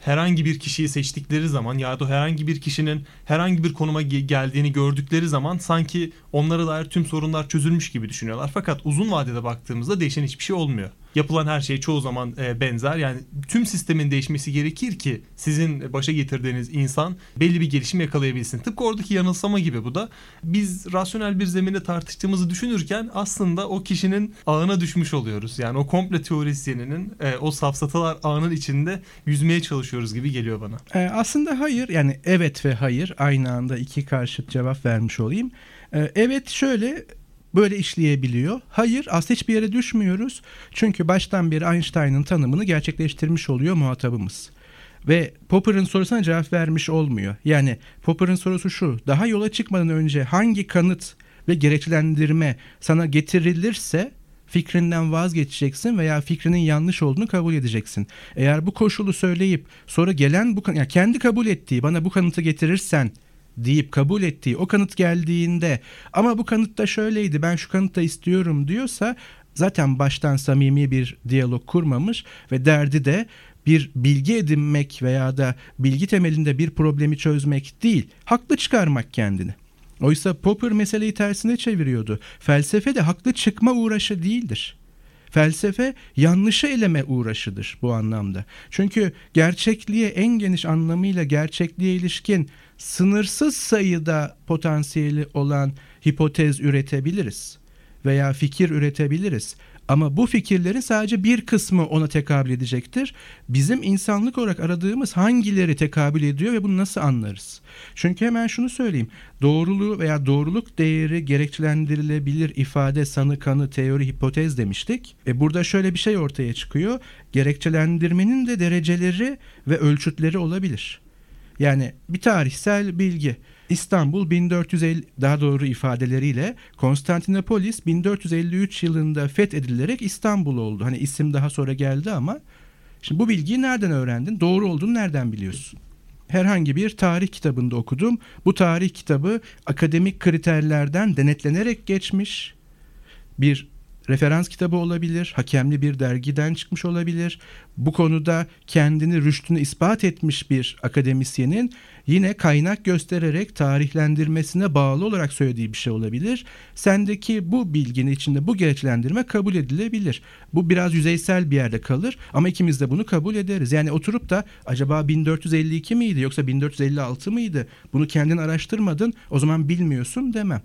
[SPEAKER 2] herhangi bir kişiyi seçtikleri zaman ya da herhangi bir kişinin herhangi bir konuma geldiğini gördükleri zaman sanki onlara dair tüm sorunlar çözülmüş gibi düşünüyorlar. Fakat uzun vadede baktığımızda değişen hiçbir şey olmuyor yapılan her şey çoğu zaman e, benzer. Yani tüm sistemin değişmesi gerekir ki sizin başa getirdiğiniz insan belli bir gelişim yakalayabilsin. Tıpkı oradaki yanılsama gibi bu da. Biz rasyonel bir zeminde tartıştığımızı düşünürken aslında o kişinin ağına düşmüş oluyoruz. Yani o komple teorisyeninin e, o safsatalar ağının içinde yüzmeye çalışıyoruz gibi geliyor bana.
[SPEAKER 3] E, aslında hayır yani evet ve hayır aynı anda iki karşıt cevap vermiş olayım. E, evet şöyle böyle işleyebiliyor. Hayır aslında hiçbir yere düşmüyoruz. Çünkü baştan beri Einstein'ın tanımını gerçekleştirmiş oluyor muhatabımız. Ve Popper'ın sorusuna cevap vermiş olmuyor. Yani Popper'ın sorusu şu. Daha yola çıkmadan önce hangi kanıt ve gerekçelendirme sana getirilirse fikrinden vazgeçeceksin veya fikrinin yanlış olduğunu kabul edeceksin. Eğer bu koşulu söyleyip sonra gelen bu yani kendi kabul ettiği bana bu kanıtı getirirsen deyip kabul ettiği o kanıt geldiğinde ama bu kanıtta şöyleydi ben şu kanıtta istiyorum diyorsa zaten baştan samimi bir diyalog kurmamış ve derdi de bir bilgi edinmek veya da bilgi temelinde bir problemi çözmek değil, haklı çıkarmak kendini. Oysa Popper meseleyi tersine çeviriyordu. Felsefe de haklı çıkma uğraşı değildir. Felsefe yanlışı eleme uğraşıdır bu anlamda. Çünkü gerçekliğe en geniş anlamıyla gerçekliğe ilişkin sınırsız sayıda potansiyeli olan hipotez üretebiliriz veya fikir üretebiliriz. Ama bu fikirlerin sadece bir kısmı ona tekabül edecektir. Bizim insanlık olarak aradığımız hangileri tekabül ediyor ve bunu nasıl anlarız? Çünkü hemen şunu söyleyeyim. Doğruluğu veya doğruluk değeri gerekçelendirilebilir ifade, sanı, kanı, teori, hipotez demiştik. E burada şöyle bir şey ortaya çıkıyor. Gerekçelendirmenin de dereceleri ve ölçütleri olabilir. Yani bir tarihsel bilgi. İstanbul 1450 daha doğru ifadeleriyle Konstantinopolis 1453 yılında fethedilerek İstanbul oldu. Hani isim daha sonra geldi ama şimdi bu bilgiyi nereden öğrendin? Doğru olduğunu nereden biliyorsun? Herhangi bir tarih kitabında okudum. Bu tarih kitabı akademik kriterlerden denetlenerek geçmiş bir referans kitabı olabilir, hakemli bir dergiden çıkmış olabilir. Bu konuda kendini rüştünü ispat etmiş bir akademisyenin yine kaynak göstererek tarihlendirmesine bağlı olarak söylediği bir şey olabilir. Sendeki bu bilginin içinde bu gereçlendirme kabul edilebilir. Bu biraz yüzeysel bir yerde kalır ama ikimiz de bunu kabul ederiz. Yani oturup da acaba 1452 miydi yoksa 1456 mıydı? Bunu kendin araştırmadın o zaman bilmiyorsun demem.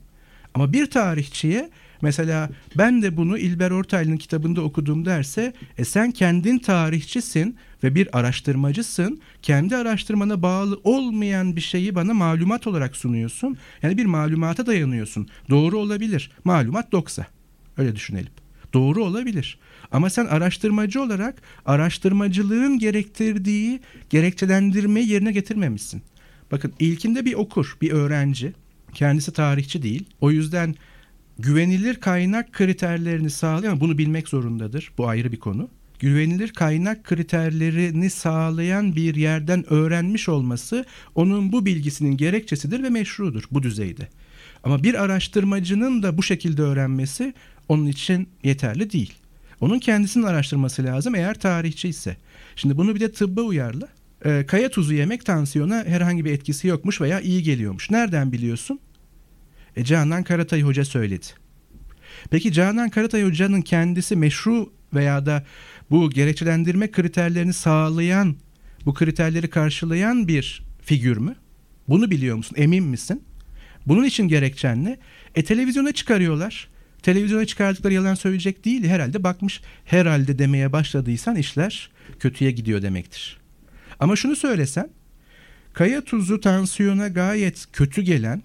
[SPEAKER 3] Ama bir tarihçiye mesela ben de bunu İlber Ortaylı'nın kitabında okudum derse e sen kendin tarihçisin ve bir araştırmacısın. Kendi araştırmana bağlı olmayan bir şeyi bana malumat olarak sunuyorsun. Yani bir malumata dayanıyorsun. Doğru olabilir. Malumat doksa. Öyle düşünelim. Doğru olabilir. Ama sen araştırmacı olarak araştırmacılığın gerektirdiği gerekçelendirme yerine getirmemişsin. Bakın ilkinde bir okur, bir öğrenci. Kendisi tarihçi değil. O yüzden güvenilir kaynak kriterlerini sağlayan bunu bilmek zorundadır. Bu ayrı bir konu. Güvenilir kaynak kriterlerini sağlayan bir yerden öğrenmiş olması onun bu bilgisinin gerekçesidir ve meşrudur bu düzeyde. Ama bir araştırmacının da bu şekilde öğrenmesi onun için yeterli değil. Onun kendisinin araştırması lazım eğer tarihçi ise. Şimdi bunu bir de tıbba uyarla. E, kaya tuzu yemek tansiyona herhangi bir etkisi yokmuş veya iyi geliyormuş. Nereden biliyorsun? E, Canan Karatay Hoca söyledi. Peki Canan Karatay Hoca'nın kendisi meşru veya da bu gerekçelendirme kriterlerini sağlayan, bu kriterleri karşılayan bir figür mü? Bunu biliyor musun? Emin misin? Bunun için gerekçen ne? E televizyona çıkarıyorlar. Televizyona çıkardıkları yalan söyleyecek değil. Herhalde bakmış herhalde demeye başladıysan işler kötüye gidiyor demektir. Ama şunu söylesen kaya tuzu tansiyona gayet kötü gelen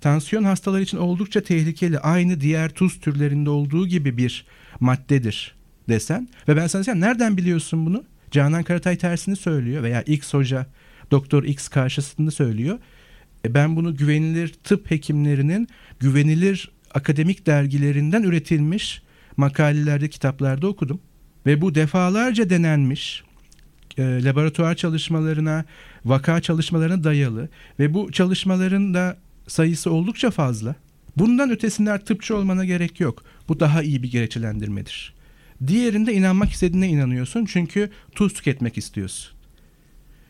[SPEAKER 3] tansiyon hastaları için oldukça tehlikeli aynı diğer tuz türlerinde olduğu gibi bir maddedir desen ve ben sana desem nereden biliyorsun bunu? Canan Karatay tersini söylüyor veya X hoca Doktor X karşısında söylüyor. E ben bunu güvenilir tıp hekimlerinin güvenilir akademik dergilerinden üretilmiş makalelerde, kitaplarda okudum. Ve bu defalarca denenmiş e, laboratuvar çalışmalarına, vaka çalışmalarına dayalı ve bu çalışmaların da sayısı oldukça fazla. Bundan ötesinden tıpçı olmana gerek yok. Bu daha iyi bir gerekçelendirmedir. Diğerinde inanmak istediğine inanıyorsun çünkü tuz tüketmek istiyorsun.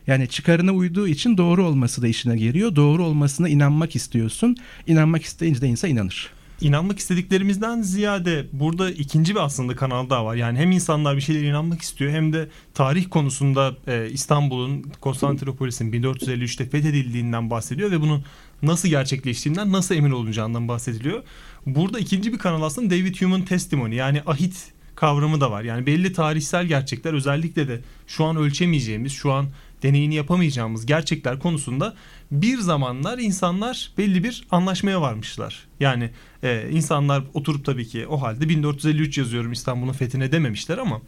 [SPEAKER 3] Yani çıkarına uyduğu için doğru olması da işine geliyor. Doğru olmasına inanmak istiyorsun. İnanmak isteyince de insan inanır
[SPEAKER 2] inanmak istediklerimizden ziyade burada ikinci bir aslında kanal daha var. Yani hem insanlar bir şeylere inanmak istiyor hem de tarih konusunda e, İstanbul'un Konstantinopolis'in 1453'te fethedildiğinden bahsediyor ve bunun nasıl gerçekleştiğinden nasıl emin olunacağından bahsediliyor. Burada ikinci bir kanal aslında David Hume'un testimony yani ahit kavramı da var. Yani belli tarihsel gerçekler özellikle de şu an ölçemeyeceğimiz, şu an deneyini yapamayacağımız gerçekler konusunda bir zamanlar insanlar belli bir anlaşmaya varmışlar. Yani e, insanlar oturup tabii ki o halde 1453 yazıyorum İstanbul'un fethine dememişler ama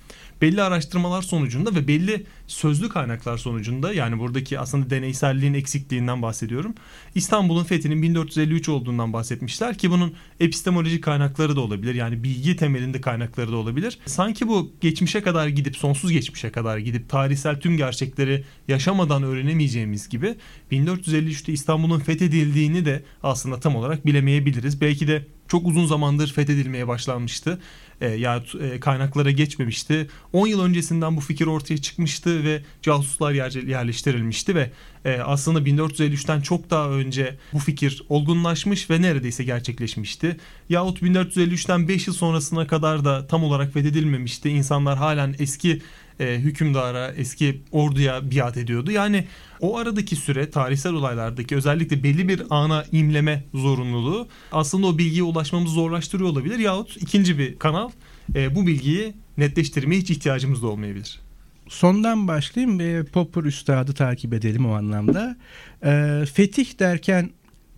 [SPEAKER 2] belli araştırmalar sonucunda ve belli sözlü kaynaklar sonucunda yani buradaki aslında deneyselliğin eksikliğinden bahsediyorum. İstanbul'un fethinin 1453 olduğundan bahsetmişler ki bunun epistemolojik kaynakları da olabilir. Yani bilgi temelinde kaynakları da olabilir. Sanki bu geçmişe kadar gidip sonsuz geçmişe kadar gidip tarihsel tüm gerçekleri yaşamadan öğrenemeyeceğimiz gibi 1453'te İstanbul'un fethedildiğini de aslında tam olarak bilemeyebiliriz. Belki de çok uzun zamandır fethedilmeye başlanmıştı. E, ya e, kaynaklara geçmemişti. 10 yıl öncesinden bu fikir ortaya çıkmıştı ve casuslar yer, yerleştirilmişti ve e, aslında 1453'ten çok daha önce bu fikir olgunlaşmış ve neredeyse gerçekleşmişti. Yahut 1453'ten 5 yıl sonrasına kadar da tam olarak fethedilmemişti. İnsanlar halen eski e, hükümdara, eski orduya biat ediyordu. Yani o aradaki süre tarihsel olaylardaki özellikle belli bir ana imleme zorunluluğu aslında o bilgiye ulaşmamızı zorlaştırıyor olabilir. Yahut ikinci bir kanal e, bu bilgiyi netleştirmeye hiç ihtiyacımız da olmayabilir.
[SPEAKER 3] Sondan başlayayım ve Popper Üstad'ı takip edelim o anlamda. E, fetih derken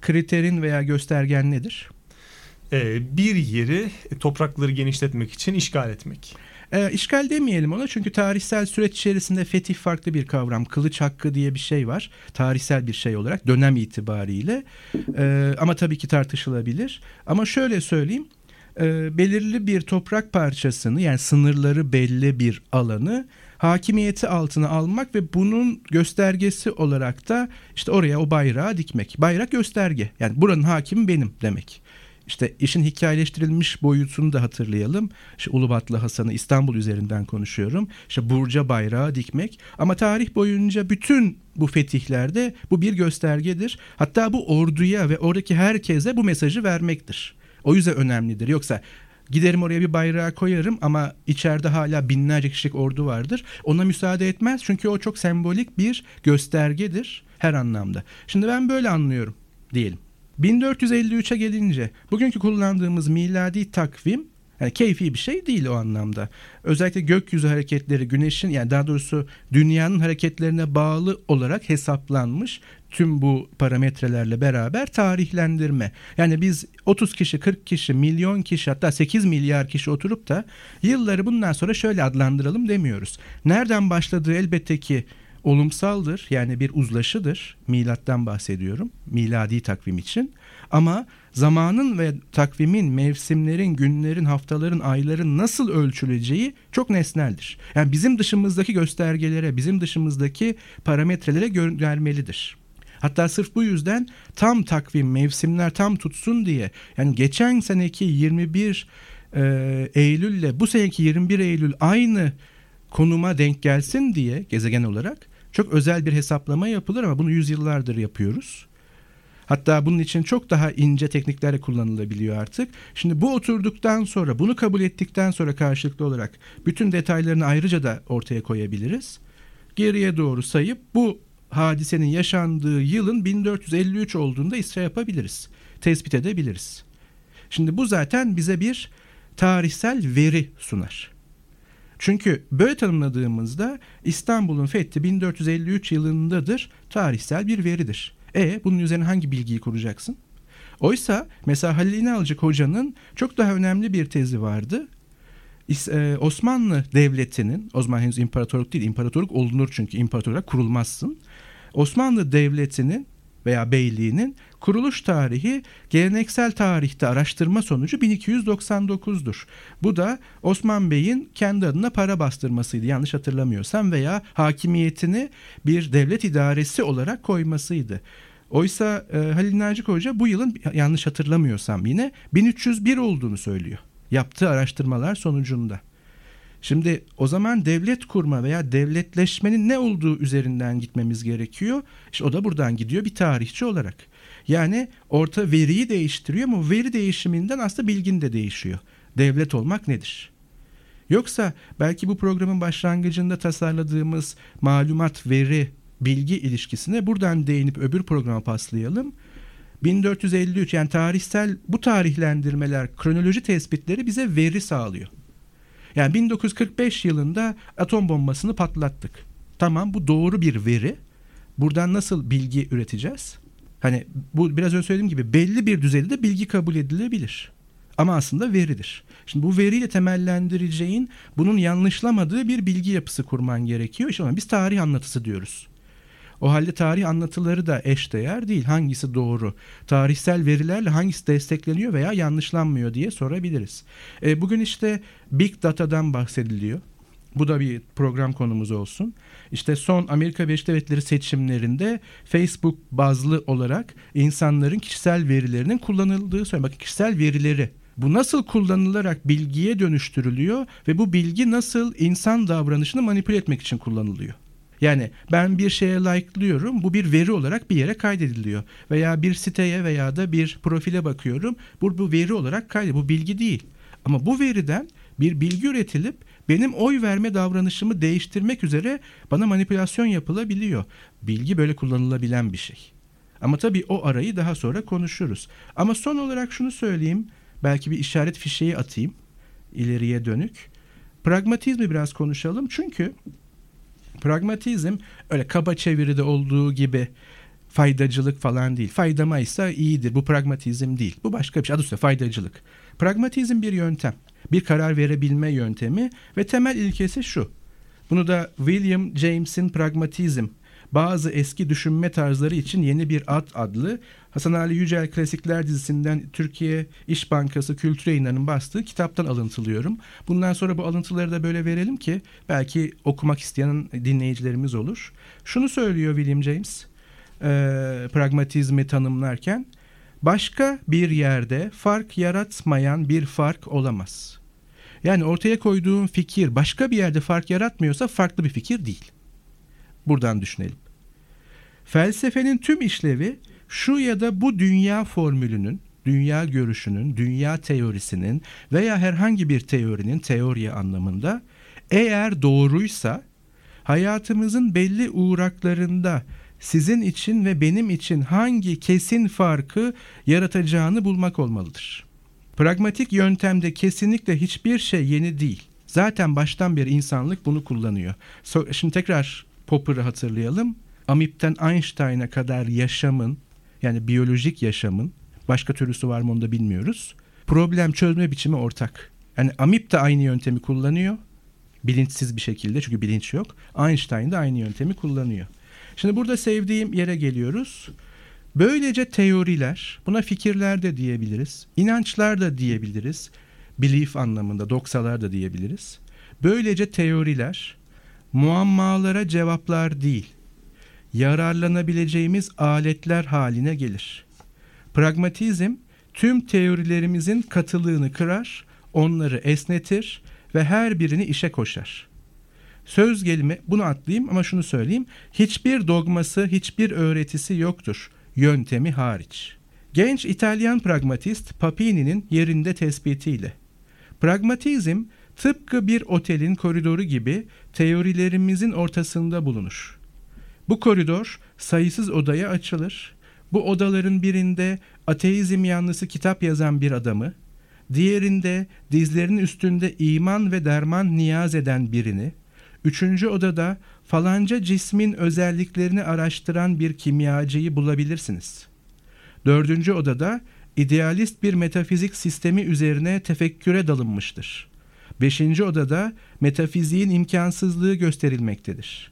[SPEAKER 3] kriterin veya göstergen nedir?
[SPEAKER 2] E, bir yeri toprakları genişletmek için işgal etmek.
[SPEAKER 3] E, işgal demeyelim ona çünkü tarihsel süreç içerisinde fetih farklı bir kavram. Kılıç hakkı diye bir şey var. Tarihsel bir şey olarak dönem itibariyle. E, ama tabii ki tartışılabilir. Ama şöyle söyleyeyim. E, belirli bir toprak parçasını yani sınırları belli bir alanı hakimiyeti altına almak ve bunun göstergesi olarak da işte oraya o bayrağı dikmek. Bayrak gösterge. Yani buranın hakimi benim demek. İşte işin hikayeleştirilmiş boyutunu da hatırlayalım. İşte Ulubatlı Hasan'ı İstanbul üzerinden konuşuyorum. İşte Burca bayrağı dikmek. Ama tarih boyunca bütün bu fetihlerde bu bir göstergedir. Hatta bu orduya ve oradaki herkese bu mesajı vermektir. O yüzden önemlidir. Yoksa Giderim oraya bir bayrağı koyarım ama içeride hala binlerce kişilik ordu vardır. Ona müsaade etmez çünkü o çok sembolik bir göstergedir her anlamda. Şimdi ben böyle anlıyorum diyelim. 1453'e gelince bugünkü kullandığımız miladi takvim yani keyfi bir şey değil o anlamda. Özellikle gökyüzü hareketleri güneşin yani daha doğrusu dünyanın hareketlerine bağlı olarak hesaplanmış tüm bu parametrelerle beraber tarihlendirme. Yani biz 30 kişi, 40 kişi, milyon kişi hatta 8 milyar kişi oturup da yılları bundan sonra şöyle adlandıralım demiyoruz. Nereden başladığı elbette ki olumsaldır. Yani bir uzlaşıdır. Milattan bahsediyorum. Miladi takvim için. Ama zamanın ve takvimin, mevsimlerin, günlerin, haftaların, ayların nasıl ölçüleceği çok nesneldir. Yani bizim dışımızdaki göstergelere, bizim dışımızdaki parametrelere göndermelidir. Hatta sırf bu yüzden tam takvim, mevsimler tam tutsun diye yani geçen seneki 21 e, Eylül ile bu seneki 21 Eylül aynı konuma denk gelsin diye gezegen olarak çok özel bir hesaplama yapılır ama bunu yüzyıllardır yapıyoruz. Hatta bunun için çok daha ince teknikler kullanılabiliyor artık. Şimdi bu oturduktan sonra, bunu kabul ettikten sonra karşılıklı olarak bütün detaylarını ayrıca da ortaya koyabiliriz. Geriye doğru sayıp bu hadisenin yaşandığı yılın 1453 olduğunda ise yapabiliriz. Tespit edebiliriz. Şimdi bu zaten bize bir tarihsel veri sunar. Çünkü böyle tanımladığımızda İstanbul'un fethi 1453 yılındadır tarihsel bir veridir. E bunun üzerine hangi bilgiyi kuracaksın? Oysa mesela Halil İnalcık hocanın çok daha önemli bir tezi vardı. E, Osmanlı Devleti'nin, o zaman henüz imparatorluk değil, imparatorluk olunur çünkü imparatorluk kurulmazsın. Osmanlı Devleti'nin veya beyliğinin kuruluş tarihi geleneksel tarihte araştırma sonucu 1299'dur. Bu da Osman Bey'in kendi adına para bastırmasıydı yanlış hatırlamıyorsam veya hakimiyetini bir devlet idaresi olarak koymasıydı. Oysa e, Halil Nacik Hoca bu yılın yanlış hatırlamıyorsam yine 1301 olduğunu söylüyor. Yaptığı araştırmalar sonucunda. Şimdi o zaman devlet kurma veya devletleşmenin ne olduğu üzerinden gitmemiz gerekiyor. İşte o da buradan gidiyor bir tarihçi olarak. Yani orta veriyi değiştiriyor ama veri değişiminden aslında bilgin de değişiyor. Devlet olmak nedir? Yoksa belki bu programın başlangıcında tasarladığımız malumat, veri, bilgi ilişkisine buradan değinip öbür programa paslayalım. 1453 yani tarihsel bu tarihlendirmeler, kronoloji tespitleri bize veri sağlıyor. Yani 1945 yılında atom bombasını patlattık. Tamam bu doğru bir veri. Buradan nasıl bilgi üreteceğiz? Hani bu biraz önce söylediğim gibi belli bir düzeyde de bilgi kabul edilebilir. Ama aslında veridir. Şimdi bu veriyle temellendireceğin bunun yanlışlamadığı bir bilgi yapısı kurman gerekiyor. İşte biz tarih anlatısı diyoruz. O halde tarih anlatıları da eşdeğer değil. Hangisi doğru? Tarihsel verilerle hangisi destekleniyor veya yanlışlanmıyor diye sorabiliriz. E, bugün işte Big Data'dan bahsediliyor. Bu da bir program konumuz olsun. İşte son Amerika Birleşik Devletleri seçimlerinde Facebook bazlı olarak insanların kişisel verilerinin kullanıldığı söyleniyor. Bakın kişisel verileri bu nasıl kullanılarak bilgiye dönüştürülüyor ve bu bilgi nasıl insan davranışını manipüle etmek için kullanılıyor. Yani ben bir şeye like'lıyorum. Bu bir veri olarak bir yere kaydediliyor. Veya bir siteye veya da bir profile bakıyorum. Bu, bu veri olarak kaydediliyor. Bu bilgi değil. Ama bu veriden bir bilgi üretilip benim oy verme davranışımı değiştirmek üzere bana manipülasyon yapılabiliyor. Bilgi böyle kullanılabilen bir şey. Ama tabii o arayı daha sonra konuşuruz. Ama son olarak şunu söyleyeyim. Belki bir işaret fişeği atayım ileriye dönük. Pragmatizmi biraz konuşalım. Çünkü Pragmatizm öyle kaba çeviride olduğu gibi faydacılık falan değil. Faydamaysa iyidir. Bu pragmatizm değil. Bu başka bir şey. Adı üstünde faydacılık. Pragmatizm bir yöntem. Bir karar verebilme yöntemi ve temel ilkesi şu. Bunu da William James'in pragmatizm bazı eski düşünme tarzları için yeni bir ad adlı Hasan Ali Yücel Klasikler dizisinden Türkiye İş Bankası Kültür Yayınları'nın bastığı kitaptan alıntılıyorum. Bundan sonra bu alıntıları da böyle verelim ki belki okumak isteyen dinleyicilerimiz olur. Şunu söylüyor William James e, pragmatizmi tanımlarken başka bir yerde fark yaratmayan bir fark olamaz. Yani ortaya koyduğum fikir başka bir yerde fark yaratmıyorsa farklı bir fikir değil. Buradan düşünelim. Felsefenin tüm işlevi şu ya da bu dünya formülünün, dünya görüşünün, dünya teorisinin veya herhangi bir teorinin teoriye anlamında eğer doğruysa hayatımızın belli uğraklarında sizin için ve benim için hangi kesin farkı yaratacağını bulmak olmalıdır. Pragmatik yöntemde kesinlikle hiçbir şey yeni değil. Zaten baştan beri insanlık bunu kullanıyor. Şimdi tekrar Popper'ı hatırlayalım. Amip'ten Einstein'a kadar yaşamın yani biyolojik yaşamın başka türlüsü var mı onu da bilmiyoruz. Problem çözme biçimi ortak. Yani Amip de aynı yöntemi kullanıyor. Bilinçsiz bir şekilde çünkü bilinç yok. Einstein de aynı yöntemi kullanıyor. Şimdi burada sevdiğim yere geliyoruz. Böylece teoriler, buna fikirler de diyebiliriz, inançlar da diyebiliriz, belief anlamında doksalar da diyebiliriz. Böylece teoriler muammalara cevaplar değil, yararlanabileceğimiz aletler haline gelir. Pragmatizm tüm teorilerimizin katılığını kırar, onları esnetir ve her birini işe koşar. Söz gelimi bunu atlayayım ama şunu söyleyeyim. Hiçbir dogması, hiçbir öğretisi yoktur. Yöntemi hariç. Genç İtalyan pragmatist Papini'nin yerinde tespitiyle. Pragmatizm tıpkı bir otelin koridoru gibi teorilerimizin ortasında bulunur. Bu koridor sayısız odaya açılır. Bu odaların birinde ateizm yanlısı kitap yazan bir adamı, diğerinde dizlerinin üstünde iman ve derman niyaz eden birini, Üçüncü odada falanca cismin özelliklerini araştıran bir kimyacıyı bulabilirsiniz. Dördüncü odada idealist bir metafizik sistemi üzerine tefekküre dalınmıştır. Beşinci odada metafiziğin imkansızlığı gösterilmektedir.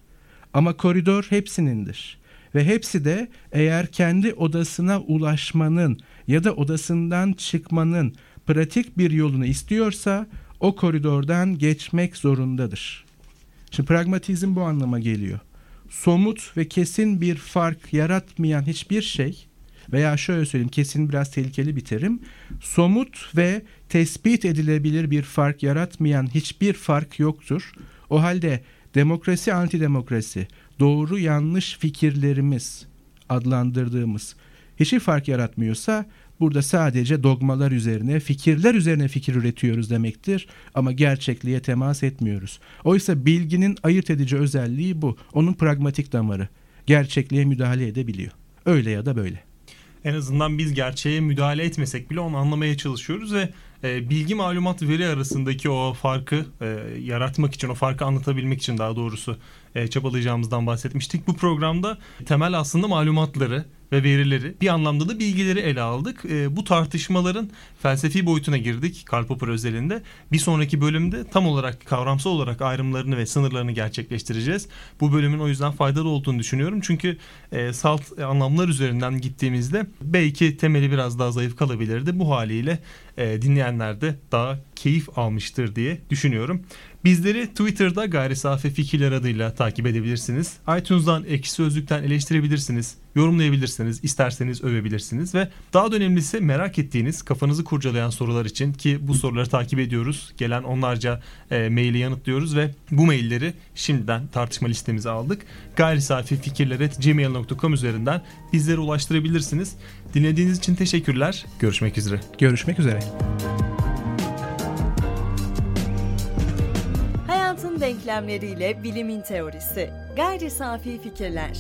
[SPEAKER 3] Ama koridor hepsinindir ve hepsi de eğer kendi odasına ulaşmanın ya da odasından çıkmanın pratik bir yolunu istiyorsa o koridordan geçmek zorundadır.'' Şimdi pragmatizm bu anlama geliyor. Somut ve kesin bir fark yaratmayan hiçbir şey veya şöyle söyleyeyim kesin biraz tehlikeli bir terim. Somut ve tespit edilebilir bir fark yaratmayan hiçbir fark yoktur. O halde demokrasi antidemokrasi, doğru yanlış fikirlerimiz adlandırdığımız hiçbir fark yaratmıyorsa Burada sadece dogmalar üzerine, fikirler üzerine fikir üretiyoruz demektir ama gerçekliğe temas etmiyoruz. Oysa bilginin ayırt edici özelliği bu. Onun pragmatik damarı. Gerçekliğe müdahale edebiliyor. Öyle ya da böyle.
[SPEAKER 2] En azından biz gerçeğe müdahale etmesek bile onu anlamaya çalışıyoruz ve e, bilgi malumat veri arasındaki o farkı e, yaratmak için o farkı anlatabilmek için daha doğrusu e, çabalayacağımızdan bahsetmiştik. Bu programda temel aslında malumatları ve verileri bir anlamda da bilgileri ele aldık. E, bu tartışmaların felsefi boyutuna girdik Karl Popper özelinde. Bir sonraki bölümde tam olarak kavramsal olarak ayrımlarını ve sınırlarını gerçekleştireceğiz. Bu bölümün o yüzden faydalı olduğunu düşünüyorum. Çünkü e, salt anlamlar üzerinden gittiğimizde belki temeli biraz daha zayıf kalabilirdi. Bu haliyle e, dinleyenler de daha keyif almıştır diye düşünüyorum. Bizleri Twitter'da Gayri Safi Fikirler adıyla takip edebilirsiniz. iTunes'dan, Ekşi Sözlük'ten eleştirebilirsiniz, yorumlayabilirsiniz, isterseniz övebilirsiniz ve daha da önemlisi merak ettiğiniz, kafanızı kurcalayan sorular için ki bu soruları takip ediyoruz. Gelen onlarca e, maili yanıtlıyoruz ve bu mailleri şimdiden tartışma listemize aldık. Gayri Safi üzerinden bizlere ulaştırabilirsiniz. Dinlediğiniz için teşekkürler. Görüşmek üzere.
[SPEAKER 3] Görüşmek üzere.
[SPEAKER 1] Denklemleriyle bilimin teorisi. Gayri safi fikirler.